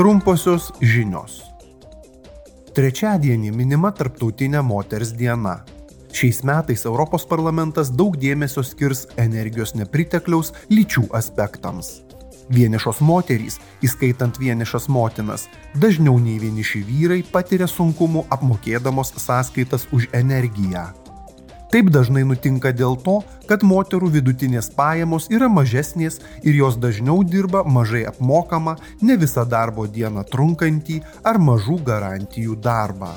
Trumposios žinios. Trečiadienį minima Tarptautinė moters diena. Šiais metais Europos parlamentas daug dėmesio skirs energijos nepritekliaus lyčių aspektams. Vienišos moterys, įskaitant vienišas motinas, dažniau nei vieniši vyrai patiria sunkumų apmokėdamos sąskaitas už energiją. Taip dažnai nutinka dėl to, kad moterų vidutinės pajamos yra mažesnės ir jos dažniau dirba mažai apmokamą, ne visą darbo dieną trunkantį ar mažų garantijų darbą.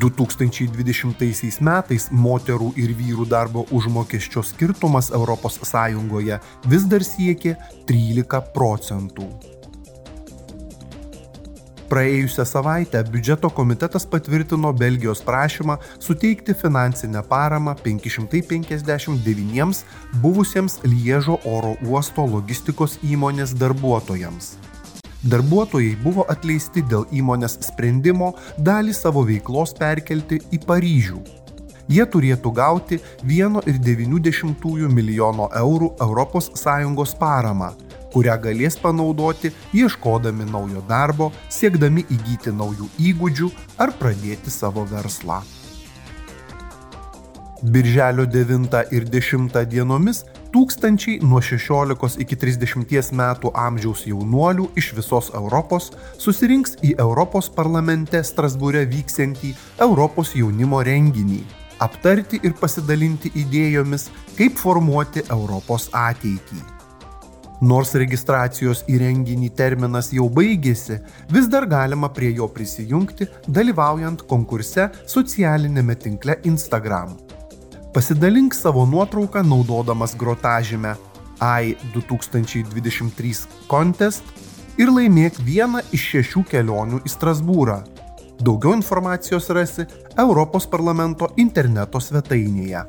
2020 metais moterų ir vyrų darbo užmokesčio skirtumas ES vis dar siekė 13 procentų. Praėjusią savaitę biudžeto komitetas patvirtino Belgijos prašymą suteikti finansinę paramą 559 buvusiems Liežo oro uosto logistikos įmonės darbuotojams. Darbuotojai buvo atleisti dėl įmonės sprendimo dalį savo veiklos perkelti į Paryžių. Jie turėtų gauti 1,9 milijono eurų ES paramą kurią galės panaudoti ieškodami naujo darbo, siekdami įgyti naujų įgūdžių ar pradėti savo verslą. Birželio 9 ir 10 dienomis tūkstančiai nuo 16 iki 30 metų amžiaus jaunuolių iš visos Europos susirinks į Europos parlamente Strasbūre vyksiantį Europos jaunimo renginį aptarti ir pasidalinti idėjomis, kaip formuoti Europos ateitį. Nors registracijos į renginį terminas jau baigėsi, vis dar galima prie jo prisijungti, dalyvaujant konkurse socialinėme tinkle Instagram. Pasidalink savo nuotrauką naudodamas grotažymę AI 2023 Contest ir laimėk vieną iš šešių kelionių į Strasbūrą. Daugiau informacijos rasi Europos parlamento interneto svetainėje.